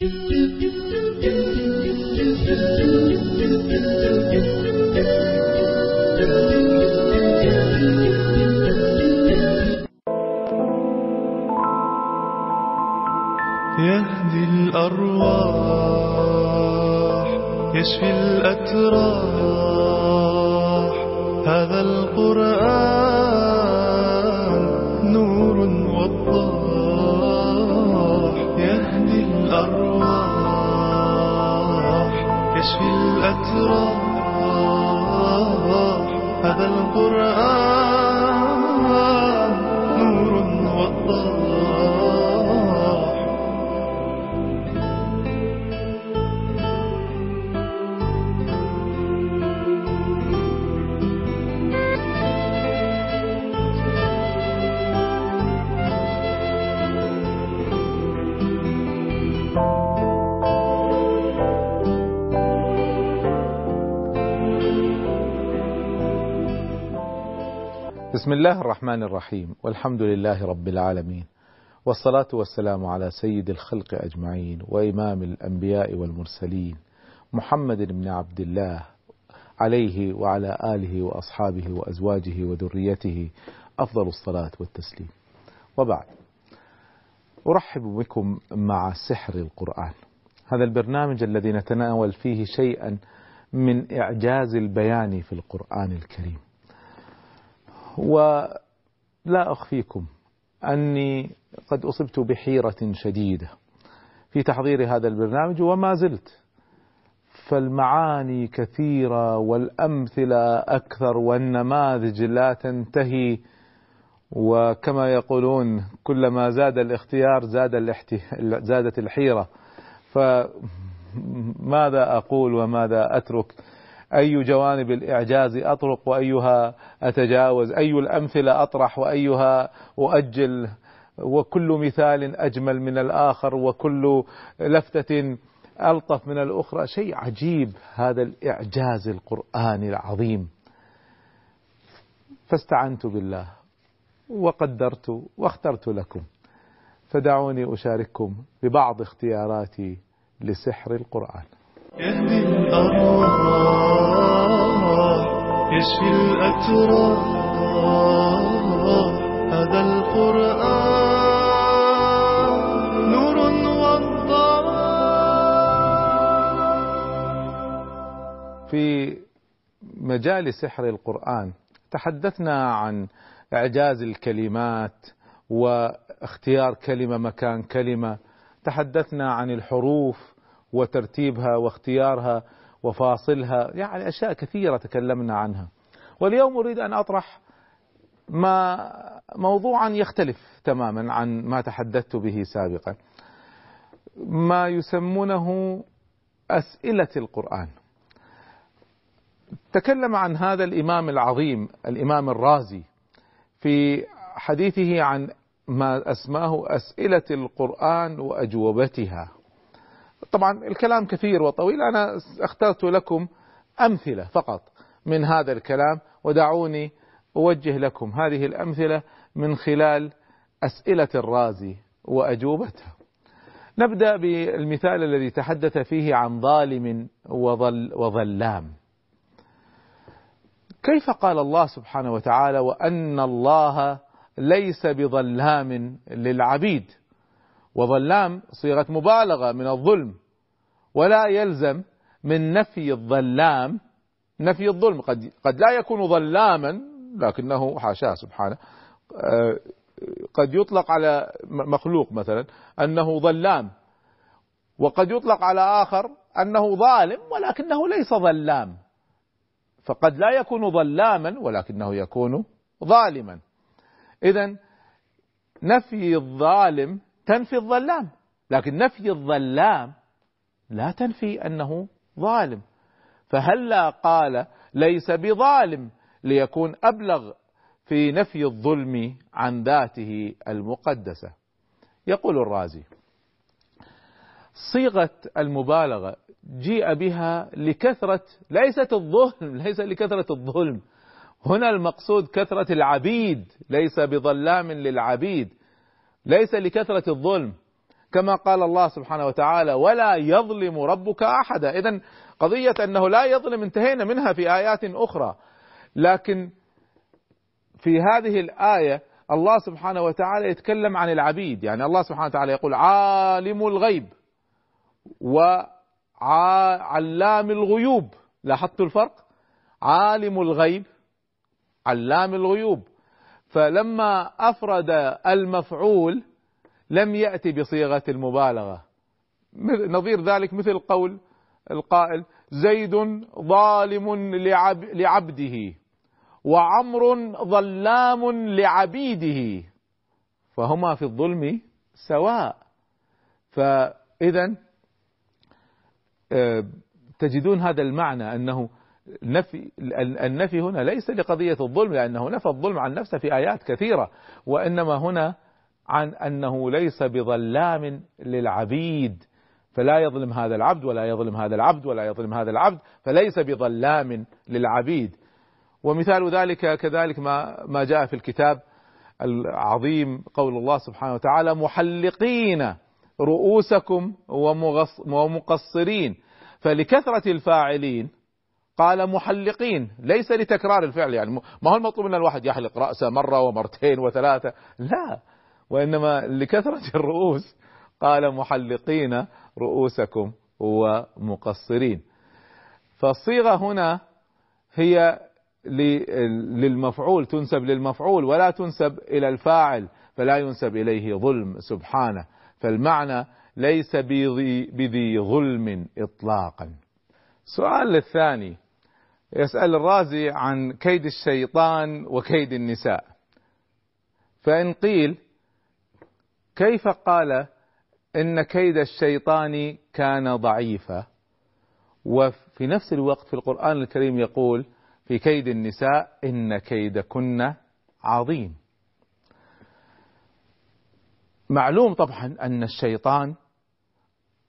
يهدي الأرواح يشفي الأتراح. هذا القرآن الأتراح هذا القرآن. بسم الله الرحمن الرحيم والحمد لله رب العالمين والصلاة والسلام على سيد الخلق أجمعين وإمام الأنبياء والمرسلين محمد بن عبد الله عليه وعلى آله وأصحابه وأزواجه وذريته أفضل الصلاة والتسليم وبعد أرحب بكم مع سحر القرآن هذا البرنامج الذي نتناول فيه شيئا من إعجاز البيان في القرآن الكريم ولا أخفيكم أني قد أصبت بحيرة شديدة في تحضير هذا البرنامج وما زلت فالمعاني كثيرة والأمثلة أكثر والنماذج لا تنتهي وكما يقولون كلما زاد الاختيار زاد. زادت الحيرة فماذا أقول وماذا أترك أي جوانب الإعجاز أطرق وأيها أتجاوز؟ أي الأمثلة أطرح وأيها أؤجل؟ وكل مثال أجمل من الآخر وكل لفتة ألطف من الأخرى. شيء عجيب هذا الإعجاز القرآني العظيم. فاستعنت بالله وقدرت واخترت لكم. فدعوني أشارككم ببعض اختياراتي لسحر القرآن. هذا القرآن. نور وضاح في مجال سحر القرآن تحدثنا عن إعجاز الكلمات واختيار كلمة مكان كلمة. تحدثنا عن الحروف وترتيبها واختيارها. وفاصلها. يعني أشياء كثيرة تكلمنا عنها. واليوم أريد أن أطرح ما موضوعا يختلف تماما عن ما تحدثت به سابقا. ما يسمونه أسئلة القرآن. تكلم عن هذا الإمام العظيم الإمام الرازي في حديثه عن ما أسماه أسئلة القرآن وأجوبتها. طبعا الكلام كثير وطويل أنا اخترت لكم أمثلة فقط من هذا الكلام ودعوني أوجه لكم هذه الأمثلة من خلال أسئلة الرازي وأجوبتها. نبدأ بالمثال الذي تحدث فيه عن ظالم وظل وظلام. كيف قال الله سبحانه وتعالى وأن الله ليس بظلام للعبيد؟ وظلام صيغة مبالغة من الظلم ولا يلزم من نفي الظلام نفي الظلم. قد قد لا يكون ظلاما لكنه حاشاه سبحانه. قد يطلق على مخلوق مثلا أنه ظلام وقد يطلق على آخر أنه ظالم ولكنه ليس ظلام. فقد لا يكون ظلاما ولكنه يكون ظالما. اذا نفي الظالم تنفي الظلام. لكن نفي الظلام لا تنفي أنه ظالم. فهلا قال ليس بظالم ليكون أبلغ في نفي الظلم عن ذاته المقدسة؟ يقول الرازي صيغة المبالغة جيء بها لكثرة ليست الظلم ليس لكثرة الظلم. هنا المقصود كثرة العبيد ليس بظلام للعبيد. ليس لكثرة الظلم كما قال الله سبحانه وتعالى ولا يظلم ربك أحدا. إذا قضية أنه لا يظلم انتهينا منها في آيات أخرى. لكن في هذه الآية الله سبحانه وتعالى يتكلم عن العبيد يعني الله سبحانه وتعالى يقول عالم الغيب وعلام الغيوب. لاحظتوا الفرق؟ عالم الغيب علام الغيوب. فلما أفرد المفعول لم يأتي بصيغة المبالغة. نظير ذلك مثل قول القائل زيد ظالم لعب لعبده وعمر ظلام لعبيده. فهما في الظلم سواء. فإذا آه، تجدون هذا المعنى أنه نفي النفي هنا ليس لقضية الظلم لأنه نفى الظلم عن نفسه في آيات كثيرة وإنما هنا عن أنه ليس بظلام للعبيد. فلا يظلم هذا العبد ولا يظلم هذا العبد ولا يظلم هذا العبد فليس بظلام للعبيد. ومثال ذلك كذلك ما ما جاء في الكتاب العظيم قول الله سبحانه وتعالى محلقين رؤوسكم ومقصرين فلكثرة الفاعلين قال محلقين ليس لتكرار الفعل يعني ما هو المطلوب إن الواحد يحلق رأسه مرة ومرتين وثلاثة لا وإنما لكثرة الرؤوس. قال محلقين رؤوسكم ومقصرين. فالصيغة هنا هي للمفعول تنسب للمفعول ولا تنسب إلى الفاعل فلا ينسب إليه ظلم سبحانه. فالمعنى ليس بذي, بذي ظلم إطلاقا. السؤال الثاني. يسأل الرازي عن كيد الشيطان وكيد النساء. فإن قيل كيف قال إن كيد الشيطان كان ضعيفا؟ وفي نفس الوقت في القرآن الكريم يقول في كيد النساء إن كيدكن عظيم. معلوم طبعا أن الشيطان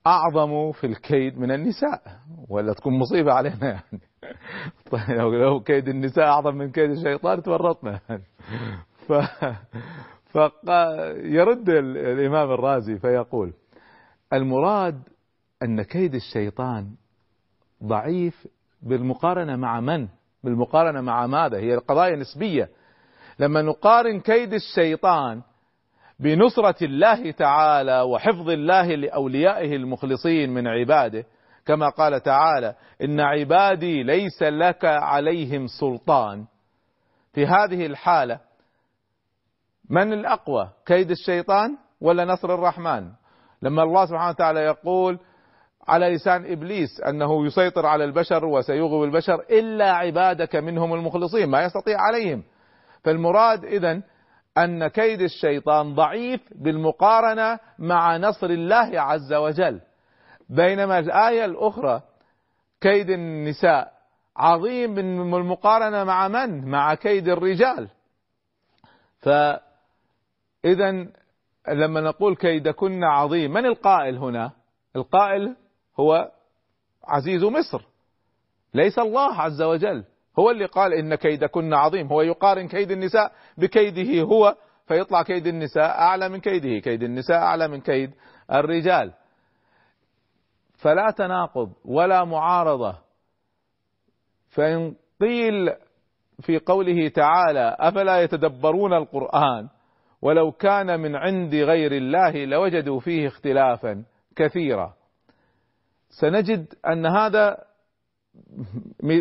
أعظم في الكيد من النساء ولا تكون مصيبة علينا يعني طيب لو كيد النساء أعظم من كيد الشيطان تورطنا يعني ف فيرد الإمام الرازي فيقول المراد أن كيد الشيطان ضعيف بالمقارنة مع من؟ بالمقارنة مع ماذا؟ هي القضايا نسبية لما نقارن كيد الشيطان بنصرة الله تعالى وحفظ الله لأوليائه المخلصين من عباده. كما قال تعالى إن عبادي ليس لك عليهم سلطان. في هذه الحالة من الأقوى كيد الشيطان ولا نصر الرحمن؟ لما الله سبحانه وتعالى يقول على لسان إبليس أنه يسيطر على البشر وسيغوي البشر إلا عبادك منهم المخلصين ما يستطيع عليهم. فالمراد اذا أن كيد الشيطان ضعيف بالمقارنة مع نصر الله عز وجل. بينما الآية الأخرى كيد النساء عظيم بالمقارنة مع من؟ مع كيد الرجال. فاذا لما نقول كيدكن عظيم من القائل هنا؟ القائل هو عزيز مصر. ليس الله عز وجل. هو اللي قال إن كيدكن عظيم. هو يقارن كيد النساء بكيده هو فيطلع كيد النساء أعلى من كيده. كيد النساء أعلى من كيد الرجال. فلا تناقض ولا معارضة. فإن قيل في قوله تعالى أفلا يتدبرون القرآن ولو كان من عند غير الله لوجدوا فيه اختلافا كثيرا. سنجد أن هذا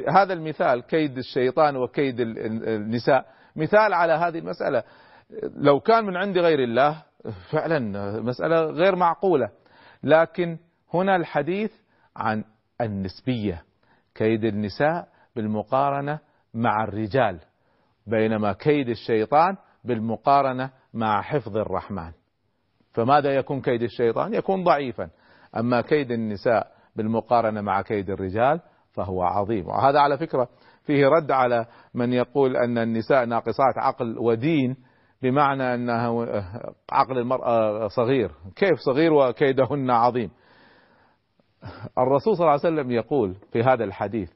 هذا المثال كيد الشيطان وكيد النساء. مثال على هذه المسألة. لو كان من عند غير الله فعلا مسألة غير معقولة. لكن هنا الحديث عن النسبية. كيد النساء بالمقارنة مع الرجال بينما كيد الشيطان بالمقارنة مع حفظ الرحمن. فماذا يكون كيد الشيطان؟ يكون ضعيفا. أما كيد النساء بالمقارنة مع كيد الرجال فهو عظيم. وهذا على فكرة فيه رد على من يقول أن النساء ناقصات عقل ودين بمعنى أنه عقل المرأة صغير. كيف صغير وكيدهن عظيم؟ الرسول صلى الله عليه وسلم يقول في هذا الحديث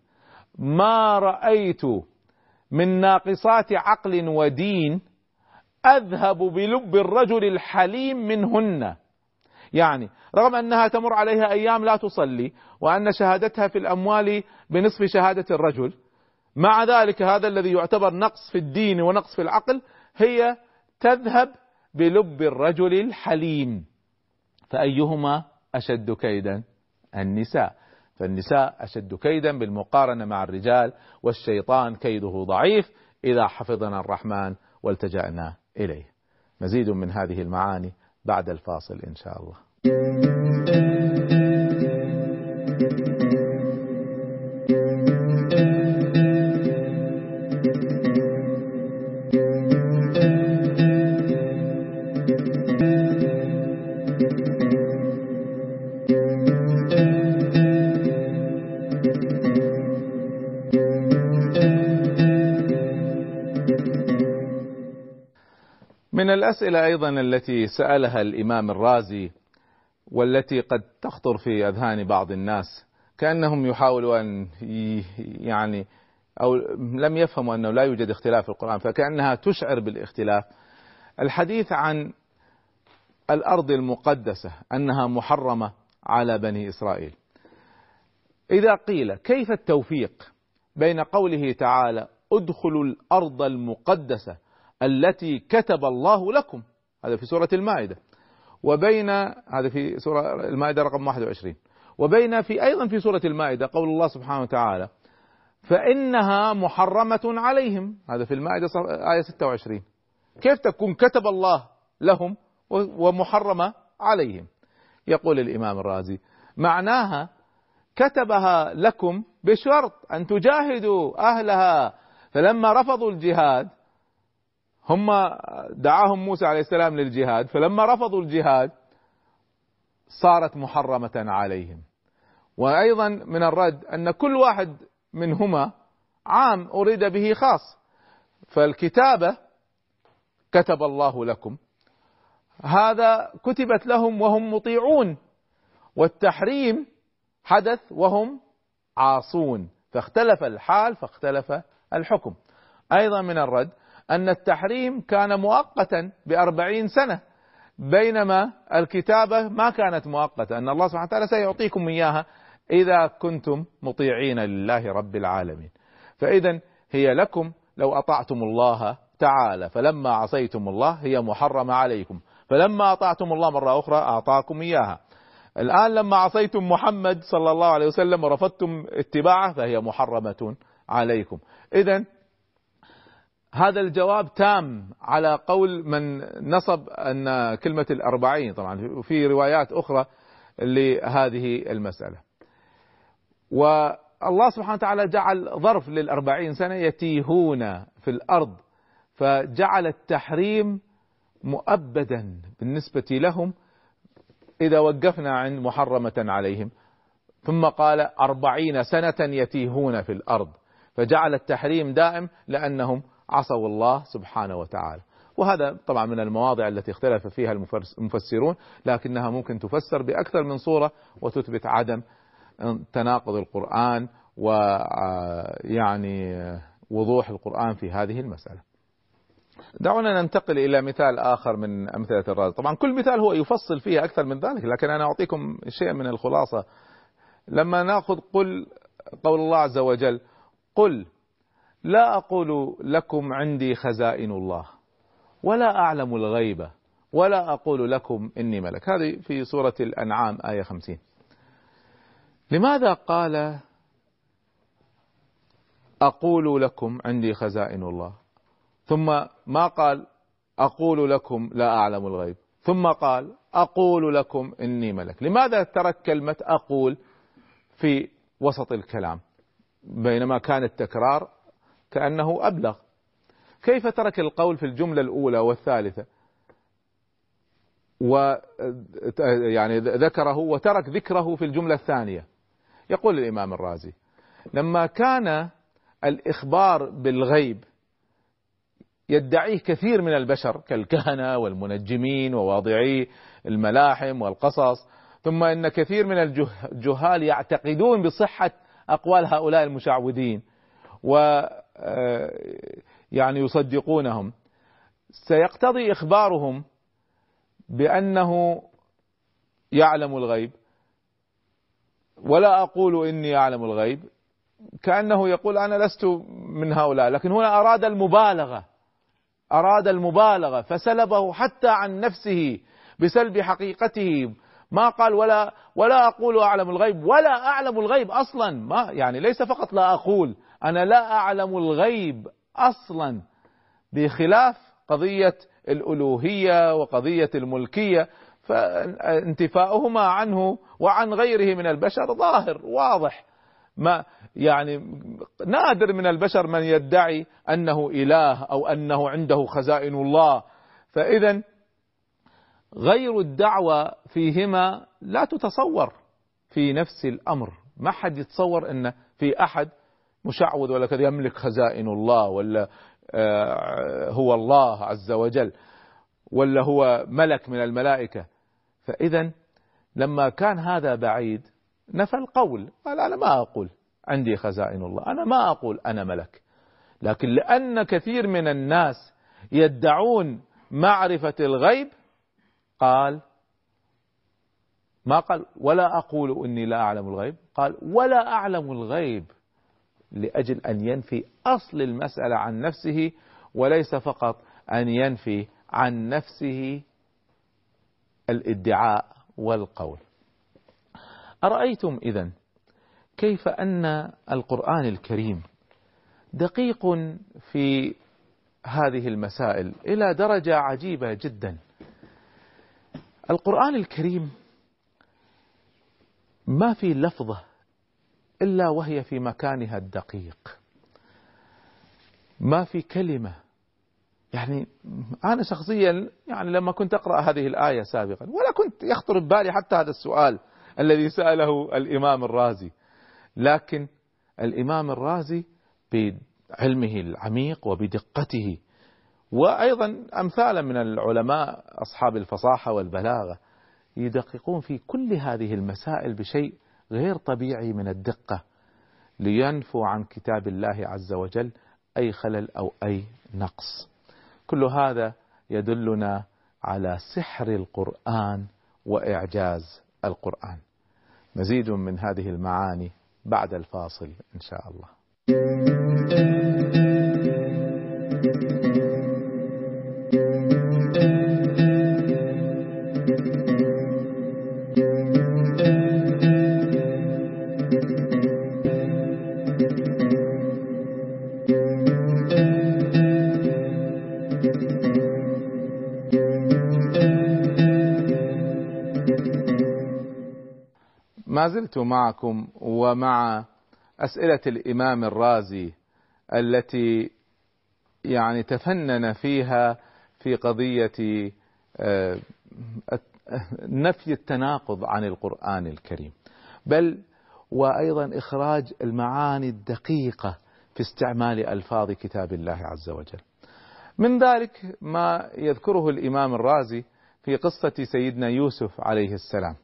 ما رأيت من ناقصات عقل ودين أذهب بلب الرجل الحليم منهن. يعني. رغم أنها تمر عليها أيام لا تصلي وأن شهادتها في الأموال بنصف شهادة الرجل مع ذلك هذا الذي يعتبر نقص في الدين ونقص في العقل هي تذهب بلب الرجل الحليم. فأيهما أشد كيدا؟ النساء. فالنساء أشد كيدا بالمقارنة مع الرجال والشيطان كيده ضعيف إذا حفظنا الرحمن والتجأنا إليه. مزيد من هذه المعاني. بعد الفاصل إن شاء الله. الأسئلة أيضا التي سألها الإمام الرازي والتي قد تخطر في أذهان بعض الناس كأنهم يحاولوا أن يعني أو لم يفهموا أنه لا يوجد اختلاف في القرآن فكأنها تشعر بالاختلاف. الحديث عن الأرض المقدسة أنها محرمة على بني إسرائيل. إذا قيل كيف التوفيق بين قوله تعالى ادخلوا الأرض المقدسة التي كتب الله لكم. هذا في سورة المائدة. وبين هذا في سورة المائدة رقم 21 وبين في أيضا في سورة المائدة قول الله سبحانه وتعالى فإنها محرمة عليهم. هذا في المائدة آية 26 كيف تكون كتب الله لهم ومحرمة عليهم؟ يقول الإمام الرازي معناها كتبها لكم بشرط أن تجاهدوا أهلها. فلما رفضوا الجهاد هم دعاهم موسى عليه السلام للجهاد فلما رفضوا الجهاد صارت محرمة عليهم. وأيضا من الرد أن كل واحد منهما عام أريد به خاص. فالكتابة كتب الله لكم. هذا كتبت لهم وهم مطيعون. والتحريم حدث وهم عاصون. فاختلف الحال فاختلف الحكم. أيضا من الرد أن التحريم كان مؤقتا بأربعين سنة بينما الكتابة ما كانت مؤقتة أن الله سبحانه وتعالى سيعطيكم إياها إذا كنتم مطيعين لله رب العالمين. فإذا هي لكم لو أطعتم الله تعالى فلما عصيتم الله هي محرمة عليكم فلما أطعتم الله مرة أخرى أعطاكم إياها. الآن لما عصيتم محمد صلى الله عليه وسلم ورفضتم اتباعه فهي محرمة عليكم. إذا هذا الجواب تام على قول من نصب أن كلمة الأربعين طبعا وفي روايات أخرى لهذه المسألة. والله سبحانه وتعالى جعل ظرف للأربعين سنة يتيهون في الأرض فجعل التحريم مؤبدا بالنسبة لهم إذا وقفنا عند محرمة عليهم. ثم قال أربعين سنة يتيهون في الأرض فجعل التحريم دائم لأنهم عصوا الله سبحانه وتعالى. وهذا طبعا من المواضع التي اختلف فيها المفسرون لكنها ممكن تفسر بأكثر من صورة وتثبت عدم تناقض القرآن ويعني وضوح القرآن في هذه المسألة. دعونا ننتقل إلى مثال آخر من أمثلة الرازي. طبعا كل مثال هو يفصل فيه أكثر من ذلك لكن أنا أعطيكم شيء من الخلاصة. لما نأخذ قل قول الله عز وجل قل لا أقول لكم عندي خزائن الله ولا أعلم الغيبة ولا أقول لكم إني ملك. هذه في سورة الأنعام آية خمسين. لماذا قال أقول لكم عندي خزائن الله؟ ثم ما قال أقول لكم لا أعلم الغيب؟ ثم قال أقول لكم إني ملك. لماذا ترك كلمة أقول في وسط الكلام؟ بينما كان التكرار كأنه أبلغ. كيف ترك القول في الجملة الأولى والثالثة؟ و يعني ذكره وترك ذكره في الجملة الثانية. يقول الإمام الرازي لما كان الإخبار بالغيب يدعيه كثير من البشر كالكهنة والمنجمين وواضعي الملاحم والقصص ثم إن كثير من الجهال يعتقدون بصحة أقوال هؤلاء المشعوذين. و يعني يصدقونهم. سيقتضي إخبارهم بأنه يعلم الغيب. ولا أقول إني أعلم الغيب. كأنه يقول أنا لست من هؤلاء لكن هنا أراد المبالغة. أراد المبالغة فسلبه حتى عن نفسه بسلب حقيقته. ما قال ولا ولا أقول أعلم الغيب ولا أعلم الغيب أصلا. ما يعني ليس فقط لا أقول أنا لا أعلم الغيب أصلا بخلاف قضية الألوهية وقضية الملكية فانتفاؤهما عنه وعن غيره من البشر ظاهر واضح. ما يعني نادر من البشر من يدعي أنه إله أو أنه عنده خزائن الله. فاذا غير الدعوة فيهما لا تتصور في نفس الأمر. ما حد يتصور إن في أحد مشعوذ ولا كذا يملك خزائن الله ولا آه، هو الله عز وجل ولا هو ملك من الملائكة. فإذا لما كان هذا بعيد نفى القول قال أنا ما أقول عندي خزائن الله أنا ما أقول أنا ملك. لكن لأن كثير من الناس يدعون معرفة الغيب قال ما قال ولا أقول إني لا أعلم الغيب قال ولا أعلم الغيب. لأجل أن ينفي أصل المسألة عن نفسه وليس فقط أن ينفي عن نفسه الادعاء والقول. أرأيتم إذا كيف أن القرآن الكريم دقيق في هذه المسائل إلى درجة عجيبة جدا؟ القرآن الكريم ما في لفظة إلا وهي في مكانها الدقيق. ما في كلمة. يعني أنا شخصيا يعني لما كنت أقرأ هذه الآية سابقا ولا كنت يخطر ببالي حتى هذا السؤال الذي سأله الإمام الرازي. لكن الإمام الرازي بعلمه العميق وبدقته وأيضا أمثالا من العلماء أصحاب الفصاحة والبلاغة يدققون في كل هذه المسائل بشيء غير طبيعي من الدقة لينفوا عن كتاب الله عز وجل أي خلل أو أي نقص. كل هذا يدلنا على سحر القرآن وإعجاز القرآن. مزيد من هذه المعاني بعد الفاصل إن شاء الله. ما زلت معكم ومع أسئلة الإمام الرازي التي يعني تفنن فيها في قضية آه، نفي التناقض عن القرآن الكريم. بل وأيضا إخراج المعاني الدقيقة في استعمال ألفاظ كتاب الله عز وجل. من ذلك ما يذكره الإمام الرازي في قصة سيدنا يوسف عليه السلام.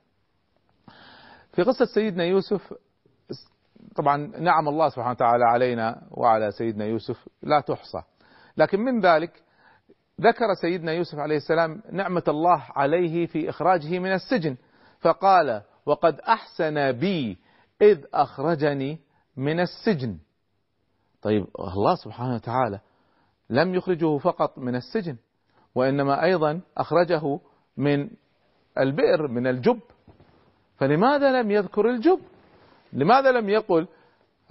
في قصة سيدنا يوسف طبعا نعم الله سبحانه وتعالى علينا وعلى سيدنا يوسف لا تحصى. لكن من ذلك ذكر سيدنا يوسف عليه السلام نعمة الله عليه في إخراجه من السجن. فقال وقد أحسن بي إذ أخرجني من السجن. طيب الله سبحانه وتعالى لم يخرجه فقط من السجن وإنما أيضا أخرجه من البئر من الجب. فلماذا لم يذكر الجب؟ لماذا لم يقل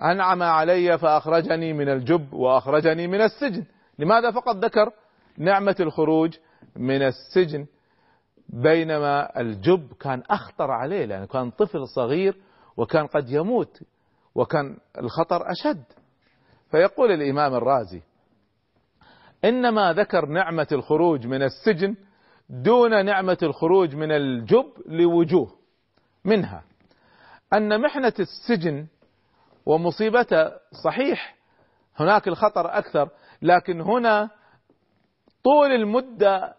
أنعم علي فأخرجني من الجب وأخرجني من السجن؟ لماذا فقط ذكر نعمة الخروج من السجن؟ بينما الجب كان أخطر عليه لأنه كان طفل صغير وكان قد يموت وكان الخطر أشد. فيقول الإمام الرازي إنما ذكر نعمة الخروج من السجن دون نعمة الخروج من الجب لوجوه. منها. أن محنة السجن ومصيبته صحيح هناك الخطر أكثر لكن هنا طول المدة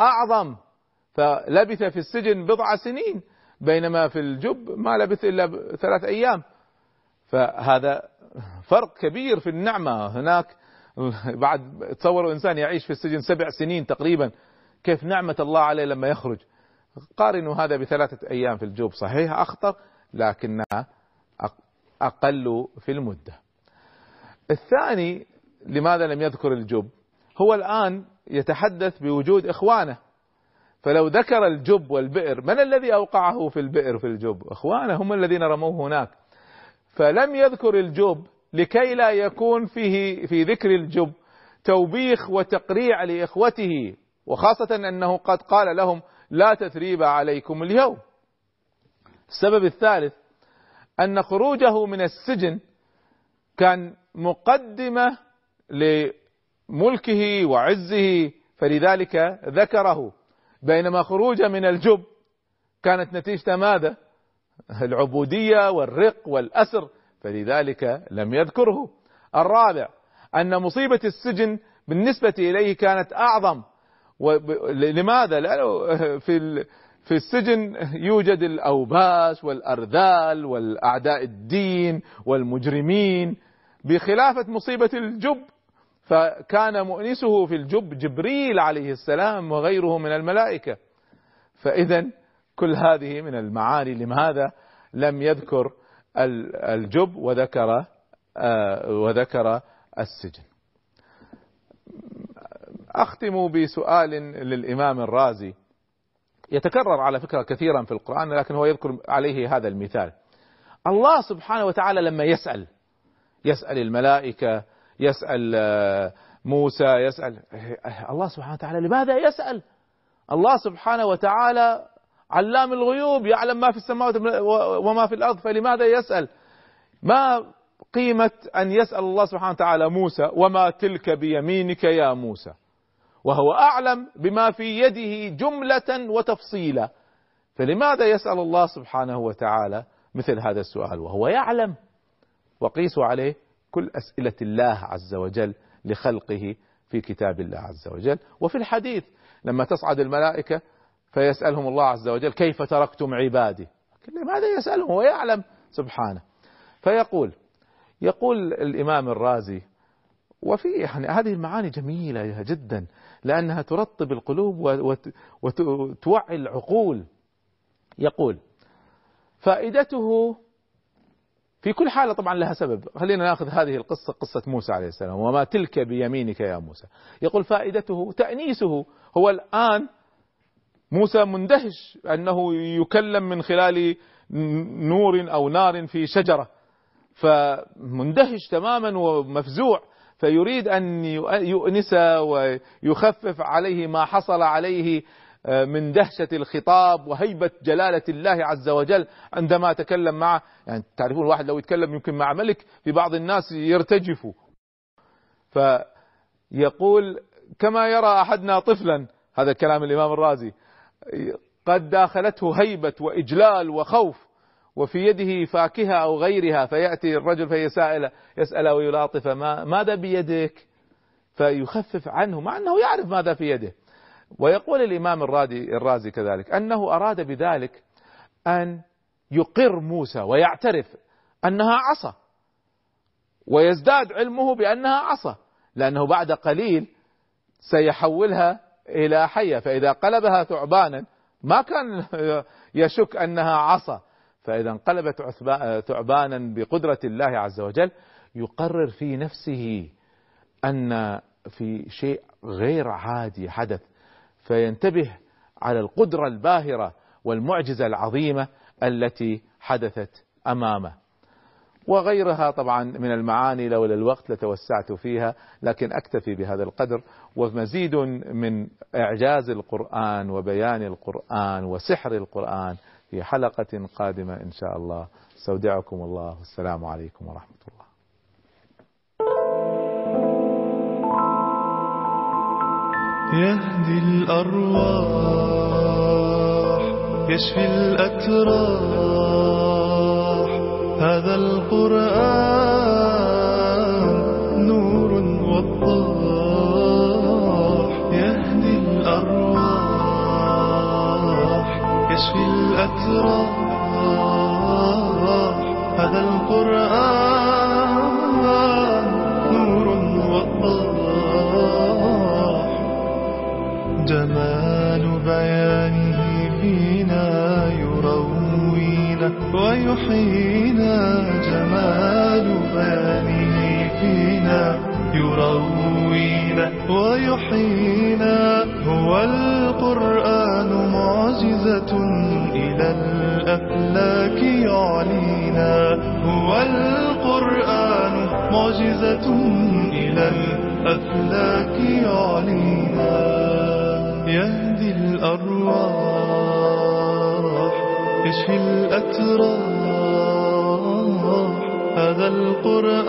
أعظم. فلبث في السجن بضع سنين بينما في الجب ما لبث إلا ثلاث أيام. فهذا فرق كبير في النعمة. هناك بعد تصوروا إنسان يعيش في السجن سبع سنين تقريبا كيف نعمة الله عليه لما يخرج؟ قارنوا هذا بثلاثة أيام في الجوب صحيح أخطر لكنها أقل في المدة. الثاني لماذا لم يذكر الجب هو الآن يتحدث بوجود إخوانه. فلو ذكر الجب والبئر من الذي أوقعه في البئر في الجب إخوانه هم الذين رموه هناك. فلم يذكر الجب لكي لا يكون فيه في ذكر الجب توبيخ وتقريع لإخوته وخاصة أنه قد قال لهم لا تثريب عليكم اليوم. السبب الثالث أن خروجه من السجن كان مقدمة لملكه وعزه فلذلك ذكره. بينما خروجه من الجب كانت نتيجة ماذا؟ العبودية والرق والأسر فلذلك لم يذكره. الرابع أن مصيبة السجن بالنسبة إليه كانت أعظم. لماذا؟ لأنه في في السجن يوجد الأوباش والأرذال والأعداء الدين والمجرمين. بخلافة مصيبة الجب فكان مؤنسه في الجب جبريل عليه السلام وغيره من الملائكة. فإذا كل هذه من المعاني لماذا لم يذكر الجب وذكر آه، وذكر السجن. أختم بسؤال للإمام الرازي. يتكرر على فكرة كثيرا في القرآن لكن هو يذكر عليه هذا المثال. الله سبحانه وتعالى لما يسأل يسأل الملائكة يسأل آه، موسى يسأل الله سبحانه وتعالى لماذا يسأل؟ الله سبحانه وتعالى علام الغيوب يعلم ما في السماوات وما في الأرض فلماذا يسأل؟ ما قيمة أن يسأل الله سبحانه وتعالى موسى وما تلك بيمينك يا موسى؟ وهو أعلم بما في يده جملة وتفصيلا. فلماذا يسأل الله سبحانه وتعالى مثل هذا السؤال؟ وهو يعلم. وقيسوا عليه كل أسئلة الله عز وجل لخلقه في كتاب الله عز وجل. وفي الحديث لما تصعد الملائكة فيسألهم الله عز وجل كيف تركتم عبادي؟ لماذا يسألهم؟ هو يعلم سبحانه. فيقول يقول الإمام الرازي وفي يعني هذه المعاني جميلة جدا. لأنها ترطب القلوب وتوعي العقول. يقول فائدته في كل حالة طبعا لها سبب. خلينا نأخذ هذه القصة قصة موسى عليه السلام وما تلك بيمينك يا موسى. يقول فائدته تأنيسه هو الآن موسى مندهش أنه يكلم من خلال نور أو نار في شجرة. فمندهش تماما ومفزوع. فيريد أن يؤنس ويخفف عليه ما حصل عليه آه، من دهشة الخطاب وهيبة جلالة الله عز وجل عندما تكلم معه. يعني تعرفون الواحد لو يتكلم يمكن مع ملك في بعض الناس يرتجفوا فيقول كما يرى أحدنا طفلا هذا كلام الإمام الرازي قد داخلته هيبة وإجلال وخوف. وفي يده فاكهة أو غيرها فيأتي الرجل فيسأل يسأل ويلاطف ما ماذا بيدك؟ فيخفف عنه مع أنه يعرف ماذا في يده. ويقول الإمام الرازي, الرازي كذلك أنه أراد بذلك أن يقر موسى ويعترف أنها عصا ويزداد علمه بأنها عصا لأنه بعد قليل سيحولها إلى حية فإذا قلبها ثعبانا ما كان يشك أنها عصا. فإذا انقلبت ثعبانا بقدرة الله عز وجل يقرر في نفسه أن في شيء غير عادي حدث فينتبه على القدرة الباهرة والمعجزة العظيمة التي حدثت أمامه. وغيرها طبعا من المعاني لولا الوقت لتوسعت فيها لكن أكتفي بهذا القدر. ومزيد من إعجاز القرآن وبيان القرآن وسحر القرآن في حلقة قادمة إن شاء الله. استودعكم الله. والسلام عليكم ورحمة الله. يهدي الأرواح يشفي الأتراح. هذا القرآن هذا القرآن نور وضاح جمال بيانه فينا يروينا ويحيينا. جمال بيانه فينا يروينا ويحيينا. هو القرآن معجزة القرآن معجزة إلى الأفلاك يعلينا يهدي الأرواح يشفي الأتراح. هذا القرآن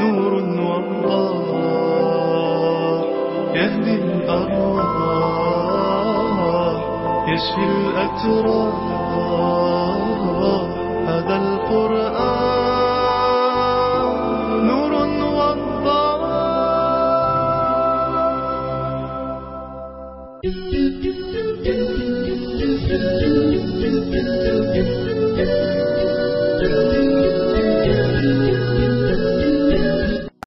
نور وضاح يهدي الأرواح يشفي الأتراح. هذا القرآن